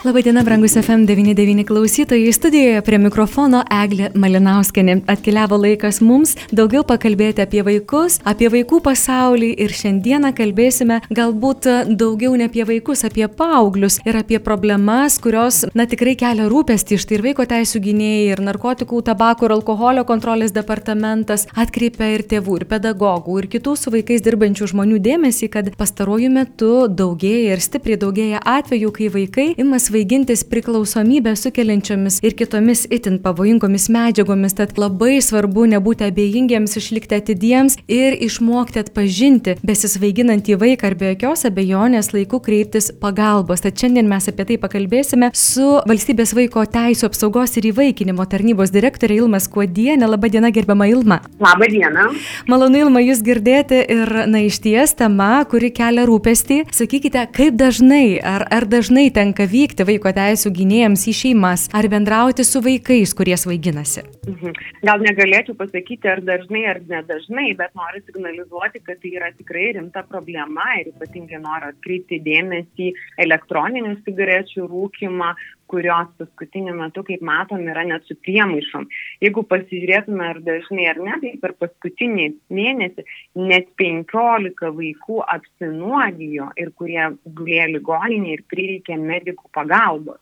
Labadiena, brangus FM99 klausytojai. Studijoje prie mikrofono Eglė Malinauskenė. Atkeliavo laikas mums daugiau pakalbėti apie vaikus, apie vaikų pasaulį ir šiandieną kalbėsime galbūt daugiau ne apie vaikus, apie paauglius ir apie problemas, kurios, na, tikrai kelia rūpestį. Štai ir vaiko teisų gynėjai, ir narkotikų, tabako ir alkoholio kontrolės departamentas atkreipia ir tėvų, ir pedagogų, ir kitų su vaikais dirbančių žmonių dėmesį, kad pastaruoju metu daugėja ir stipriai daugėja atvejų, kai vaikai imas svaigintis priklausomybę sukeliančiomis ir kitomis itin pavojingomis medžiagomis, tad labai svarbu nebūti abejingiems, išlikti atidiems ir išmokti atpažinti besisvaiginantį vaiką ir be jokios abejonės laiku kreiptis pagalbos. Tad šiandien mes apie tai pakalbėsime su valstybės vaiko teisų apsaugos ir įvaikinimo tarnybos direktorė Ilma Skuodienė. Labadiena, gerbiama Ilma. Labadiena. Malonu Ilma jūs girdėti ir, na, iš ties tema, kuri kelia rūpestį. Sakykite, kaip dažnai, ar, ar dažnai tenka vykti atvykti vaiko teisų gynėjams į šeimas ar bendrauti su vaikais, kurie svaiginasi? Mhm. Gal negalėčiau pasakyti, ar dažnai, ar nedažnai, bet noriu signalizuoti, kad tai yra tikrai rimta problema ir ypatingai noriu atkreipti dėmesį elektroninių cigarečių rūkimą, kurios paskutiniu metu, kaip matom, yra net su priemaišom. Jeigu pasižiūrėtume ar dažnai ar ne, tai per paskutinį mėnesį net 15 vaikų apsinuodijo ir kurie gulėjo ligoninėje ir prireikė medikų pagalbos.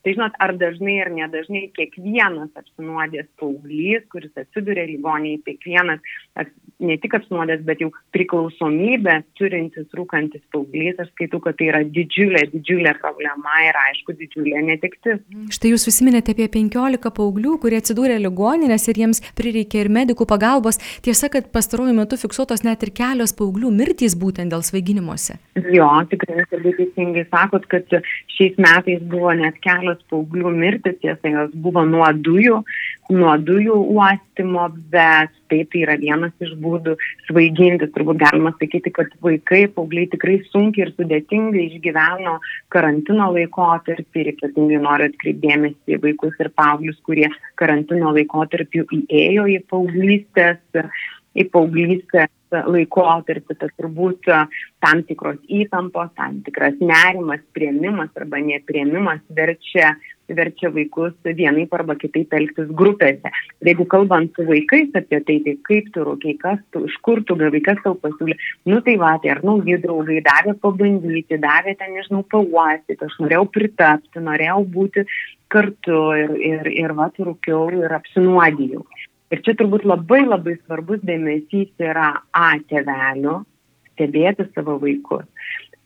Tai žinot, ar dažnai ar nedažnai kiekvienas apsinuodęs paauglys, kuris atsiduria ligoninėje, kiekvienas ne tik apsinuodęs, bet jau priklausomybę turintis rūkantis paauglys, aš skaitau, kad tai yra didžiulė, didžiulė problema ir aišku, didžiulė netiktis. Štai jūs užsiminėte apie 15 paauglių, kurie atsidūrė ligoninės ir jiems prireikė ir medikų pagalbos. Tiesa, kad pastaruoju metu fiksuotos net ir kelios paauglių mirtys būtent dėl svaiginimuose. Jo, tikrai labai teisingai sakot, kad šiais metais buvo net kelios kelios paauglių mirtis, tiesa, jos buvo nuo dujų, nuo dujų uostimo, bet taip tai yra vienas iš būdų svaigintis. Turbūt galima sakyti, kad vaikai, paaugliai tikrai sunkiai ir sudėtingai išgyveno karantino laikotarpį ir ypatingai noriu atkreipdėmėsi į vaikus ir paauglius, kurie karantino laikotarpį įėjo į paauglystės į paauglystės laikotarpį, tas turbūt tam tikros įtampos, tam tikras nerimas, prieimimas arba neprieimimas verčia, verčia vaikus vienaip arba kitaip elgtis grupėse. Ir jeigu kalbant su vaikais apie tai, tai kaip tu rūkiai, kas tu, iš kur tu gavai, kas tau pasiūlė, nu tai va, tai ar nauji draugai davė pabandyti, davė ten, nežinau, pauostyti, aš norėjau pritapti, norėjau būti kartu ir, ir, ir va, rūkiau ir apsinuodijau. Ir čia turbūt labai labai svarbus dėmesys yra A tėvelių, stebėti savo vaikus,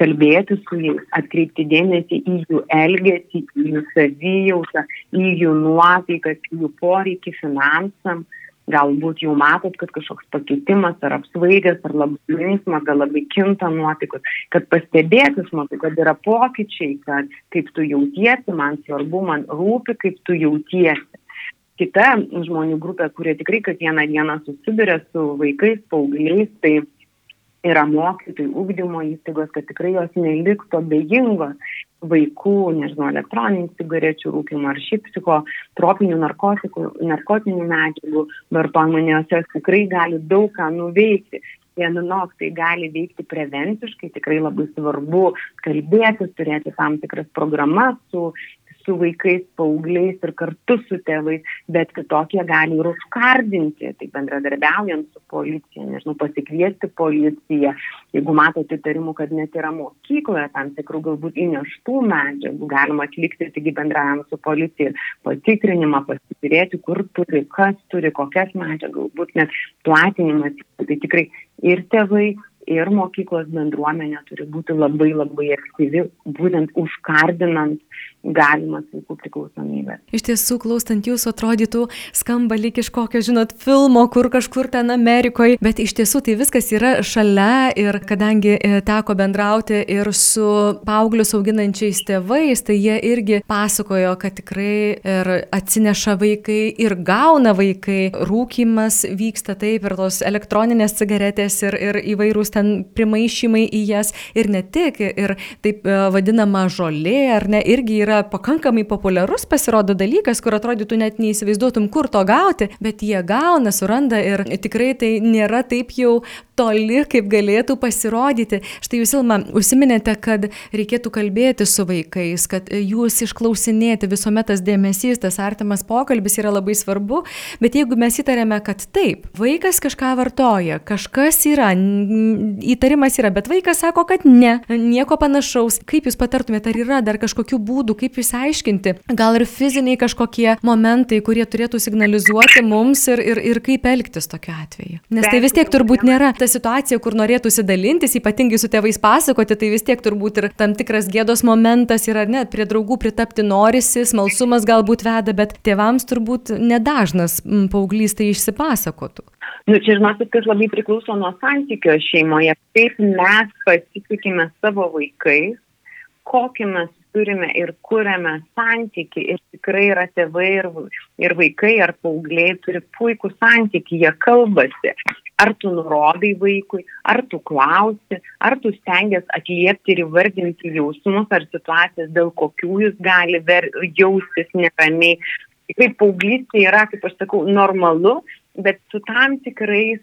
kalbėti su jais, atkreipti dėmesį į jų elgesį, į jų savijautą, į jų nuotaikas, į jų poreikį finansam. Galbūt jau matot, kad kažkoks pakeitimas ar apsvaigęs, ar labai linksma, gal labai kinta nuotaikos, kad pastebėti, matau, kad yra pokyčiai, kad kaip tu jautiesi, man svarbu, man rūpi, kaip tu jautiesi kita žmonių grupė, kurie tikrai kiekvieną dieną susiduria su vaikais, paaugliais, tai yra mokytojai, ugdymo įstaigos, kad tikrai jos neliktų abejingos vaikų, nežinau, elektroninių cigarečių rūkimo ar šiaip psichotropinių narkotinių medžiagų vartojimo, nes jos tikrai gali daug ką nuveikti. Vieninok tai gali veikti prevenciškai, tikrai labai svarbu kalbėtis, turėti tam tikras programas su su vaikais, paaugliais ir kartu su tėvais, bet kitokie gali ir užkardinti, tai bendradarbiaujant su policija, nežinau, pasikviesti policiją, jeigu matote įtarimų, kad net yra mokykloje tam tikrų galbūt įneštų medžiagų, galima atlikti taigi bendravimą su policija patikrinimą, pasižiūrėti, kur turi, kas turi, kokias medžiagas, galbūt net platinimas, tai tikrai ir tėvai, ir mokyklos bendruomenė turi būti labai labai aktyvi, būtent užkardinant galimas vaikų priklausomybės. Iš tiesų, klausant jūsų, atrodytų, skamba lyg iš kokio, žinot, filmo, kur kažkur ten Amerikoje, bet iš tiesų tai viskas yra šalia ir kadangi e, teko bendrauti ir su paauglius auginančiais tėvais, tai jie irgi pasakojo, kad tikrai ir atsineša vaikai, ir gauna vaikai, rūkimas vyksta taip, ir tos elektroninės cigaretės, ir, ir įvairūs ten primaišymai į jas, ir ne tik, ir taip e, vadinama žolė, ar ne, irgi yra pakankamai populiarus pasirodo dalykas, kur atrodytų net neįsivaizduotum, kur to gauti, bet jie gauna, suranda ir tikrai tai nėra taip jau toli, kaip galėtų pasirodyti. Štai jūs, Ilma, užsiminėte, kad reikėtų kalbėti su vaikais, kad jūs išklausinėti visuomet tas dėmesys, tas artimas pokalbis yra labai svarbu, bet jeigu mes įtarėme, kad taip, vaikas kažką vartoja, kažkas yra, įtarimas yra, bet vaikas sako, kad ne, nieko panašaus, kaip jūs patartumėte, ar yra dar kažkokių būdų, kaip išsiaiškinti, gal ir fiziniai kažkokie momentai, kurie turėtų signalizuoti mums ir, ir, ir kaip elgtis tokiu atveju. Nes tai vis tiek turbūt nėra ta situacija, kur norėtųsi dalintis, ypatingai su tėvais pasakoti, tai vis tiek turbūt ir tam tikras gėdos momentas yra, net prie draugų pritapti norisi, smalsumas galbūt veda, bet tėvams turbūt nedažnas paauglys tai išsipasakotų. Nu, čia, žinot, viskas labai priklauso nuo santykio šeimoje. Kaip mes pasitikime savo vaikais, kokį mes turime ir kuriame santyki ir tikrai yra tėvai ir, ir vaikai ar paaugliai turi puikų santyki, jie kalbasi. Ar tu nurodai vaikui, ar tu klausi, ar tu stengiasi atliepti ir įvardinti jausmus ar situacijas, dėl kokių jis gali ver, jaustis neramiai. Tikrai paauglystė yra, kaip aš sakau, normalu, bet su tam tikrais,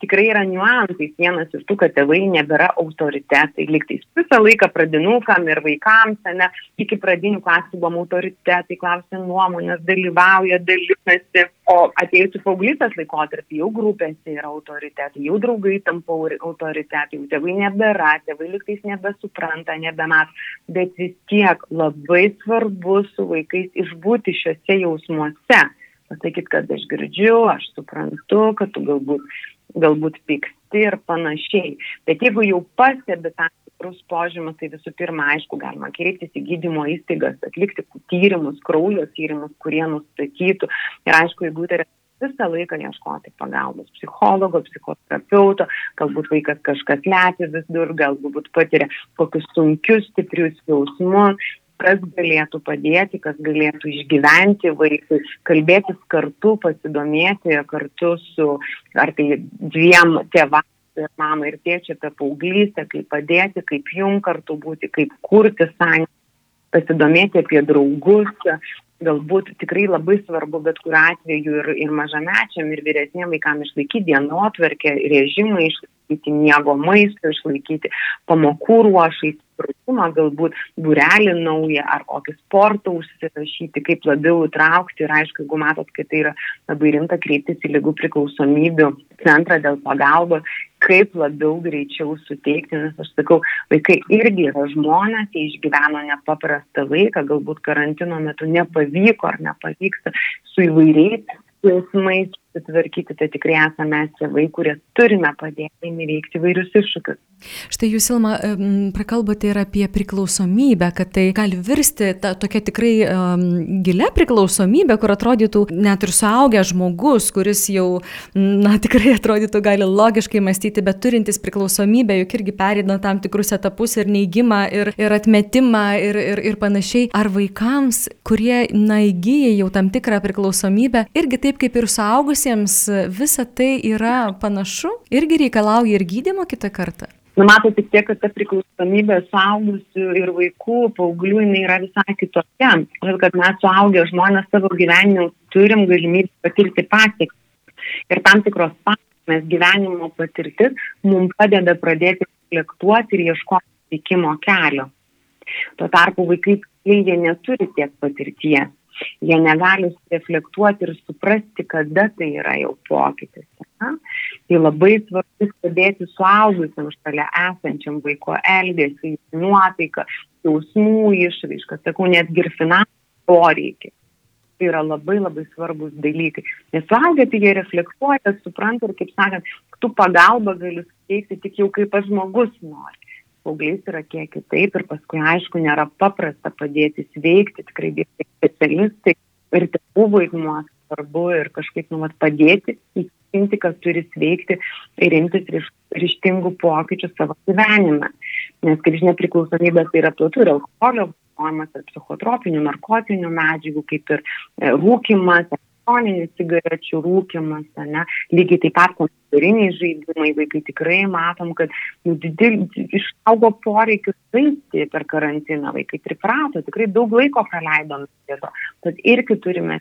tikrai yra niuansais. Vienas iš tų, kad tėvai nebėra autoritetai, liktais visą laiką pradinukam ir vaikams, ne, iki pradinių klasių buvom autoritetai, klausia nuomonės, dalyvauja, dalyvasi, o atėjus į paauglystės laikotarpį jau grupėse yra autoritetai, jau draugai tampa autoritetai, jau tėvai nebėra, tėvai liktais nebesupranta, nebemat, bet vis tiek labai svarbu su vaikais išbūti šiuose jausmuose pasakyti, kad aš girdžiu, aš suprantu, kad tu galbūt, galbūt pyksti ir panašiai. Bet jeigu jau pastebi tam tikrus požymus, tai visų pirma, aišku, galima kreiptis į gydymo įstaigas, atlikti tyrimus, kraujo tyrimus, kurie nustatytų. Ir aišku, jeigu tai yra visą laiką ieškoti pagalbos psichologo, psichoterapeuto, galbūt vaikas kažkas lėti vis dur, galbūt patiria kokius sunkius, stiprius jausmus kas galėtų padėti, kas galėtų išgyventi vaikui, kalbėtis kartu, pasidomėti kartu su ar tai dviem tėvams ir mama ir tėčia apie paauglystę, kaip padėti, kaip jum kartu būti, kaip kurti santykius, pasidomėti apie draugus, galbūt tikrai labai svarbu bet kuriuo atveju ir, ir mažamečiam, ir vyresniem vaikam išlaikyti dienotverkę, režimą išlaikyti, miego maisto išlaikyti, pamokų ruošai, pratimą, galbūt burelį naują ar kokį sportą užsirašyti, kaip labiau įtraukti. Ir aišku, jeigu matot, kad tai yra labai rimta kreiptis į lygų priklausomybių centrą dėl pagalbos, kaip labiau greičiau suteikti, nes aš sakau, vaikai irgi yra žmonės, jie išgyveno nepaprastą laiką, galbūt karantino metu nepavyko ar nepavyksta su įvairiais jausmais susitvarkyti, tai tikrai esame mes tėvai, kurie turime padėti įveikti vairius iššūkius. Štai jūs, Ilma, prakalbote ir apie priklausomybę, kad tai gali virsti ta, tokia tikrai um, gilia priklausomybė, kur atrodytų net ir suaugęs žmogus, kuris jau, na, tikrai atrodytų gali logiškai mąstyti, bet turintis priklausomybę, juk irgi perina tam tikrus etapus ir neįgymą, ir, ir atmetimą, ir, ir, ir panašiai. Ar vaikams, kurie, na, įgyja jau tam tikrą priklausomybę, irgi taip kaip ir suaugus suaugusiems visa tai yra panašu, irgi reikalauja ir gydimo kitą kartą? Numato tik tiek, kad ta priklausomybė suaugusių ir vaikų, paauglių, jinai yra visai kitokia. Ir kad mes suaugę žmonės savo gyvenime turim galimybę patirti pasiekmes. Ir tam tikros pasiekmes gyvenimo patirtis mums padeda pradėti reflektuoti ir ieškoti veikimo kelio. Tuo tarpu vaikai, jie neturi tiek patirties jie negali reflektuoti ir suprasti, kada tai yra jau pokytis. Ne? Tai labai svarbu stebėti suaugusiam šalia esančiam vaiko elgesį, nuotaiką, jausmų išraišką, sakau, netgi ir finansų poreikį. Tai yra labai labai svarbus dalykai. Nes suaugę tai jie reflektuoja, supranta ir, kaip sakant, tu pagalbą gali suteikti tik jau kaip žmogus nori paaugliais yra kiek kitaip ir paskui, aišku, nėra paprasta padėti sveikti, tikrai dirbti specialistai ir tėvų vaidmuo svarbu ir kažkaip nu, vat, padėti įtikinti, kad turi sveikti ir imtis ryš, ryštingų pokyčių savo gyvenime. Nes, kaip žinia, priklausomybės tai yra platų ir alkoholio vartojimas, ir psichotropinių, narkotinių medžiagų, kaip ir e, rūkimas, elektroninių cigarečių rūkimas, ne? lygiai taip pat kompiuteriniai žaidimai, vaikai tikrai matom, kad nu, didel, išaugo poreikius žaisti per karantiną, vaikai priprato, tikrai daug laiko praleidom, tad irgi turime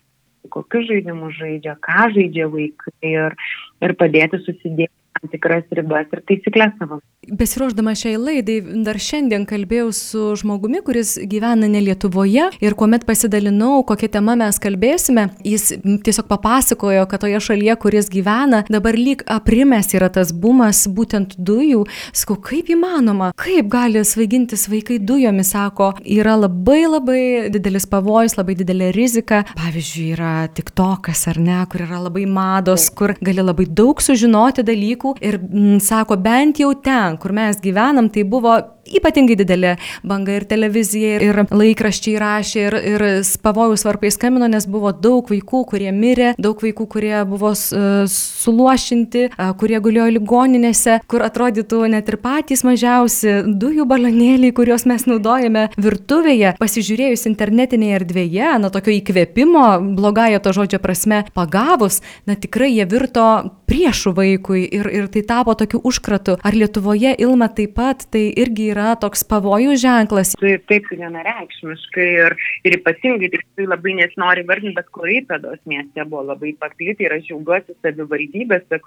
kokius žaidimus žaidžia, ką žaidžia vaikai ir, ir padėti susidėti tam tikras ribas ir taisyklės savo. Besiruoždama šiai laidai, dar šiandien kalbėjau su žmogumi, kuris gyvena ne Lietuvoje ir kuomet pasidalinau, kokią temą mes kalbėsime, jis tiesiog papasakojo, kad toje šalyje, kuris gyvena, dabar lyg aprimęs yra tas bumas būtent dujų. Sakau, kaip įmanoma, kaip gali svaigintis vaikai dujomis, sako, yra labai labai didelis pavojus, labai didelė rizika. Pavyzdžiui, yra tik tokas ar ne, kur yra labai mados, kur gali labai daug sužinoti dalykų ir m, sako, bent jau ten, kur mes gyvenam, tai buvo ypatingai didelė banga ir televizija, ir laikraščiai rašė, ir, ir pavojus varpai skambino, nes buvo daug vaikų, kurie mirė, daug vaikų, kurie buvo suluošinti, kurie gulėjo ligoninėse, kur atrodytų net ir patys mažiausi dujų balionėliai, kuriuos mes naudojame virtuvėje, pasižiūrėjus internetinėje erdvėje, na tokio įkvėpimo, blogąją to žodžio prasme, pagavus, na tikrai jie virto priešų vaikui ir, ir tai tapo tokiu užkratu. Ar Lietuvoje Ilma taip pat tai irgi yra toks pavojų ženklas. Taip, taip, vienareikšmiškai ir, ir ypatingai tikrai labai nesinori vardinti, bet Klaipėdos mieste buvo labai paplyti ir aš džiaugiuosi savivaldybės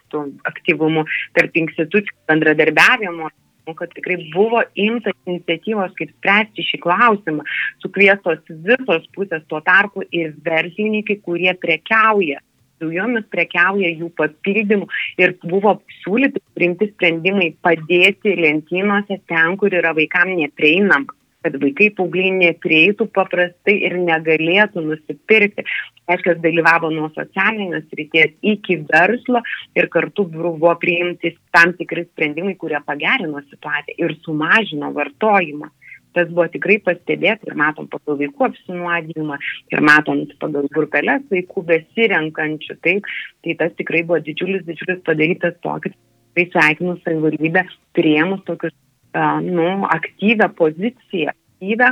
aktyvumu tarp institucijų bendradarbiavimo kad tikrai buvo imtas iniciatyvos, kaip spręsti šį klausimą, sukviestos visos pusės tuo tarpu ir verslininkai, kurie prekiauja dujomis prekiauja jų papildymų ir buvo siūlyti priimti sprendimai padėti lentynose ten, kur yra vaikam neprieinama kad vaikai paaugliai neprieitų paprastai ir negalėtų nusipirkti. Aišku, dalyvavo nuo socialinės ryties iki verslo ir kartu buvo priimti tam tikri sprendimai, kurie pagerino situaciją ir sumažino vartojimą tas buvo tikrai pastebėta ir matom pagal vaikų apsinuodijimą ir matom pagal grupelės vaikų besirenkančių, taip, tai tas tikrai buvo didžiulis, didžiulis padarytas pokytis. Tai sveikinu savivaldybę prieimus tokius, uh, nu, aktyvę poziciją, aktyvę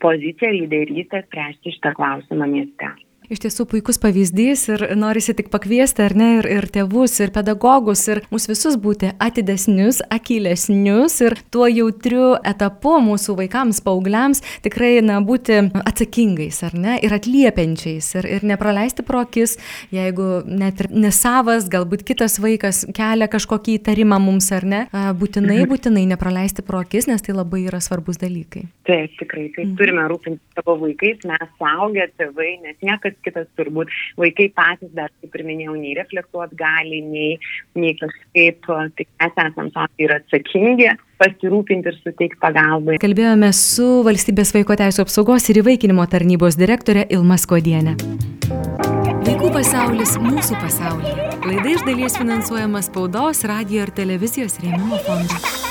poziciją lyderystę spręsti šitą klausimą mieste. Iš tiesų puikus pavyzdys ir norisi tik pakviesti, ar ne, ir, ir tėvus, ir pedagogus, ir mūsų visus būti atidesnius, akylesnius ir tuo jautriu etapu mūsų vaikams, paaugliams tikrai, na, būti atsakingais, ar ne, ir atliepiančiais, ir, ir nepraleisti pro akis, jeigu net ir nesavas, galbūt kitas vaikas kelia kažkokį įtarimą mums, ar ne, būtinai, mhm. būtinai nepraleisti pro akis, nes tai labai yra svarbus dalykai. Taip, tikrai, tai mhm. turime rūpinti savo vaikais, mes suaugę tėvai, nes niekas kitas turbūt vaikai patys dar, kaip ir minėjau, nei reflektuot gali, nei, nei kažkaip, tik mes esam tokie ir atsakingi pasirūpinti ir suteikti pagalbą. Kalbėjome su valstybės vaiko teisų apsaugos ir įvaikinimo tarnybos direktorė Ilma Skodienė. Vaikų pasaulis mūsų pasaulyje. Laida iš dalies finansuojama spaudos, radio ir televizijos rėmimo fondo.